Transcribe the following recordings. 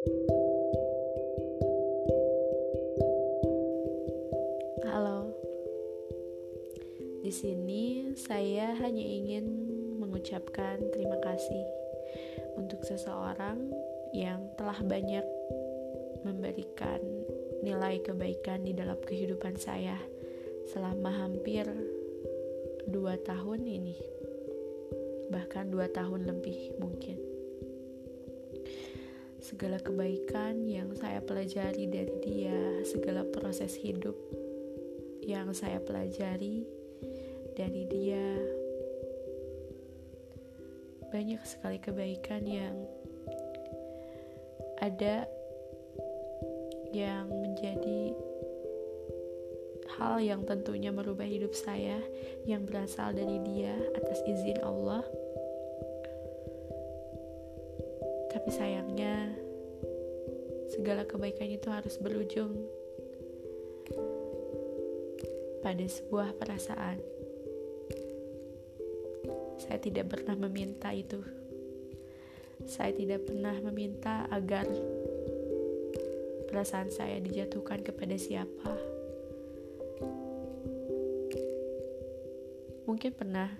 Halo. Di sini saya hanya ingin mengucapkan terima kasih untuk seseorang yang telah banyak memberikan nilai kebaikan di dalam kehidupan saya selama hampir dua tahun ini bahkan dua tahun lebih mungkin segala kebaikan yang saya pelajari dari dia segala proses hidup yang saya pelajari dari dia. Banyak sekali kebaikan yang ada yang menjadi hal yang tentunya merubah hidup saya yang berasal dari dia atas izin Allah tapi sayangnya segala kebaikan itu harus berujung pada sebuah perasaan saya tidak pernah meminta itu saya tidak pernah meminta agar perasaan saya dijatuhkan kepada siapa. Mungkin pernah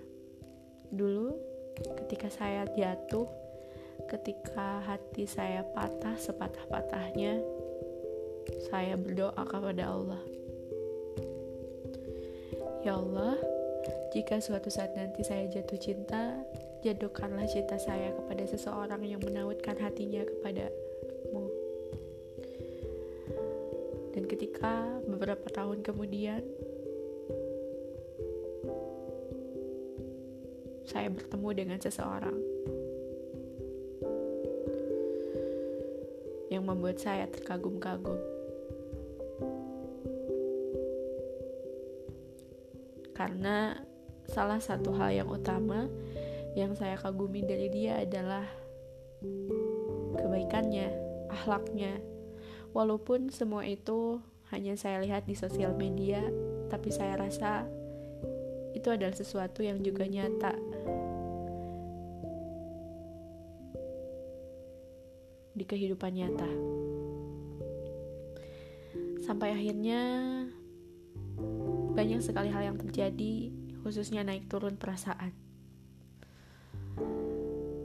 dulu ketika saya jatuh, ketika hati saya patah sepatah-patahnya, saya berdoa kepada Allah. Ya Allah, jika suatu saat nanti saya jatuh cinta, jatuhkanlah cinta saya kepada seseorang yang menautkan hatinya kepada Dan ketika beberapa tahun kemudian saya bertemu dengan seseorang yang membuat saya terkagum-kagum. Karena salah satu hal yang utama yang saya kagumi dari dia adalah kebaikannya, akhlaknya, Walaupun semua itu hanya saya lihat di sosial media, tapi saya rasa itu adalah sesuatu yang juga nyata. Di kehidupan nyata, sampai akhirnya banyak sekali hal yang terjadi, khususnya naik turun perasaan.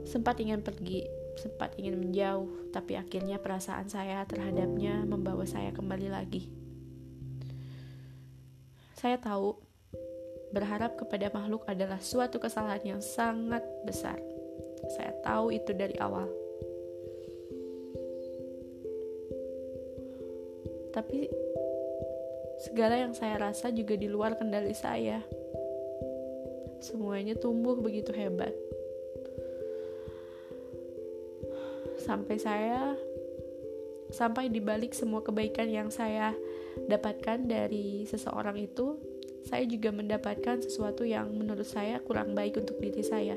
Sempat ingin pergi, sempat ingin menjauh, tapi akhirnya perasaan saya terhadapnya membawa saya kembali lagi. Saya tahu berharap kepada makhluk adalah suatu kesalahan yang sangat besar. Saya tahu itu dari awal. Tapi segala yang saya rasa juga di luar kendali saya. Semuanya tumbuh begitu hebat. sampai saya sampai dibalik semua kebaikan yang saya dapatkan dari seseorang itu saya juga mendapatkan sesuatu yang menurut saya kurang baik untuk diri saya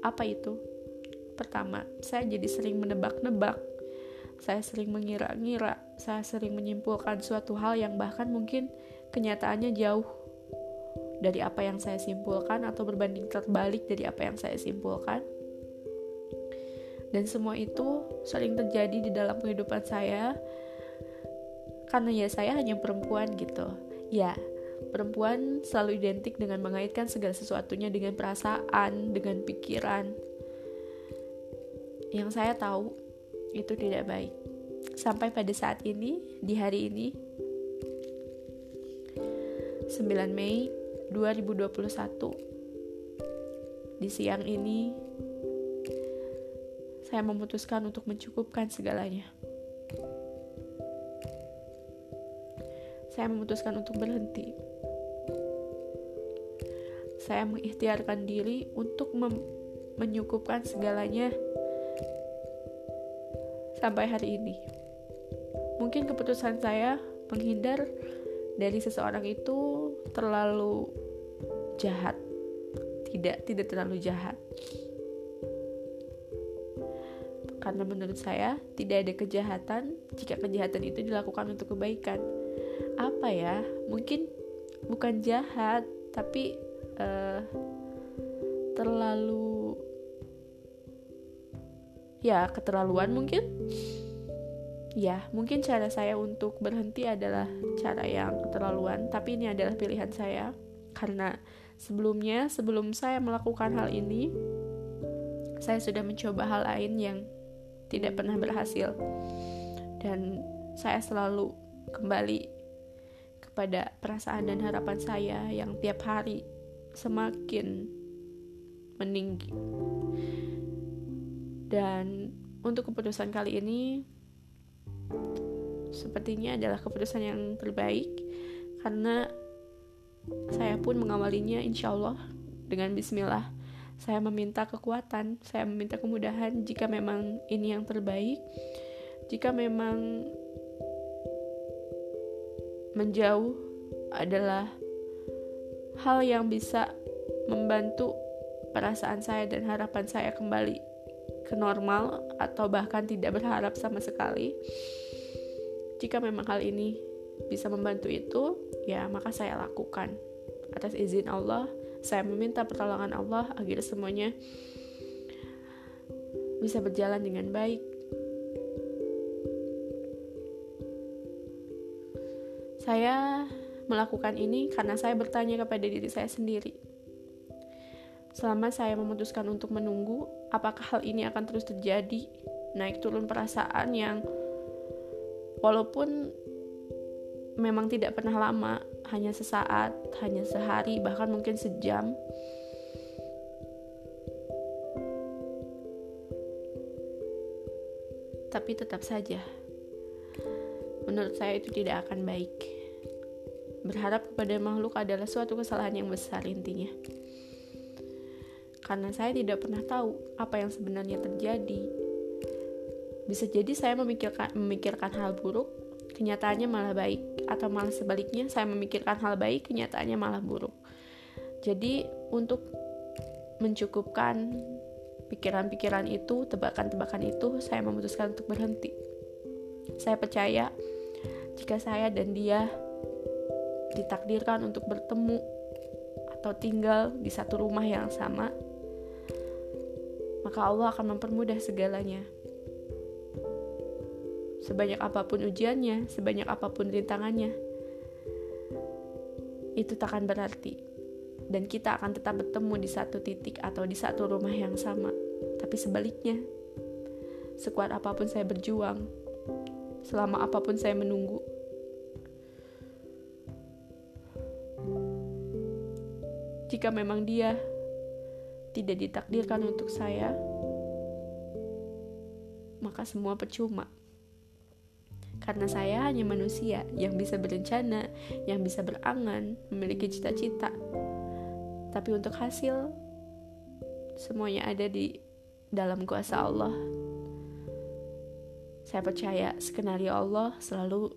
apa itu? Pertama, saya jadi sering menebak-nebak saya sering mengira-ngira, saya sering menyimpulkan suatu hal yang bahkan mungkin kenyataannya jauh dari apa yang saya simpulkan atau berbanding terbalik dari apa yang saya simpulkan. Dan semua itu sering terjadi di dalam kehidupan saya karena ya saya hanya perempuan gitu. Ya perempuan selalu identik dengan mengaitkan segala sesuatunya dengan perasaan dengan pikiran. Yang saya tahu itu tidak baik sampai pada saat ini di hari ini 9 Mei 2021 di siang ini saya memutuskan untuk mencukupkan segalanya. Saya memutuskan untuk berhenti. Saya mengikhtiarkan diri untuk menyukupkan segalanya sampai hari ini. Mungkin keputusan saya menghindar dari seseorang itu terlalu jahat. Tidak, tidak terlalu jahat karena menurut saya tidak ada kejahatan jika kejahatan itu dilakukan untuk kebaikan. Apa ya? Mungkin bukan jahat, tapi uh, terlalu ya keterlaluan mungkin. Ya mungkin cara saya untuk berhenti adalah cara yang keterlaluan tapi ini adalah pilihan saya. Karena sebelumnya sebelum saya melakukan hal ini saya sudah mencoba hal lain yang tidak pernah berhasil. Dan saya selalu kembali kepada perasaan dan harapan saya yang tiap hari semakin meninggi dan untuk keputusan kali ini sepertinya adalah keputusan yang terbaik. Karena saya pun mengawalinya insya Allah dengan bismillah. Saya meminta kekuatan saya meminta kemudahan. Jika memang ini yang terbaik jika memang menjauh adalah hal yang bisa membantu perasaan saya dan harapan saya kembali ke normal atau bahkan tidak berharap sama sekali jika memang hal ini bisa membantu itu, ya maka saya lakukan. Atas izin Allah, saya meminta pertolongan Allah agar semuanya bisa berjalan dengan baik. Saya melakukan ini karena saya bertanya kepada diri saya sendiri. Selama saya memutuskan untuk menunggu, apakah hal ini akan terus terjadi? Naik turun perasaan yang walaupun memang tidak pernah lama, hanya sesaat, hanya sehari, bahkan mungkin sejam. Tapi tetap saja, menurut saya itu tidak akan baik. Berharap kepada makhluk adalah suatu kesalahan yang besar intinya. Karena saya tidak pernah tahu apa yang sebenarnya terjadi, bisa jadi saya memikirkan memikirkan hal buruk, kenyataannya malah baik atau malah sebaliknya saya memikirkan hal baik, kenyataannya malah buruk. Jadi untuk mencukupkan pikiran-pikiran itu, tebakan-tebakan itu, saya memutuskan untuk berhenti. Saya percaya jika saya dan dia ditakdirkan untuk bertemu atau tinggal di satu rumah yang sama, maka Allah akan mempermudah segalanya. Sebanyak apa pun ujiannya, sebanyak apa pun rintangannya, itu takkan berarti. Dan kita akan tetap bertemu di satu titik atau di satu rumah yang sama. Tapi sebaliknya, sekuat apa pun saya berjuang, selama apa pun saya menunggu, jika memang dia tidak ditakdirkan untuk saya, maka semua percuma karena saya hanya manusia yang bisa berencana, yang bisa berangan, memiliki cita-cita. Tapi untuk hasil, semuanya ada di dalam kuasa Allah. Saya percaya skenario Allah selalu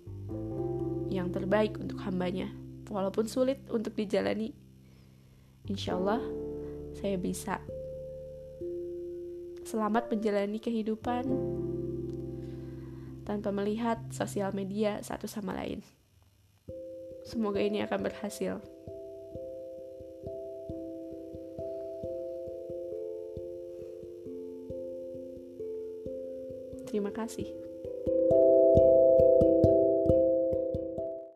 yang terbaik untuk hambanya, walaupun sulit untuk dijalani. Insya Allah, saya bisa selamat menjalani kehidupan tanpa melihat sosial media satu sama lain. Semoga ini akan berhasil. Terima kasih.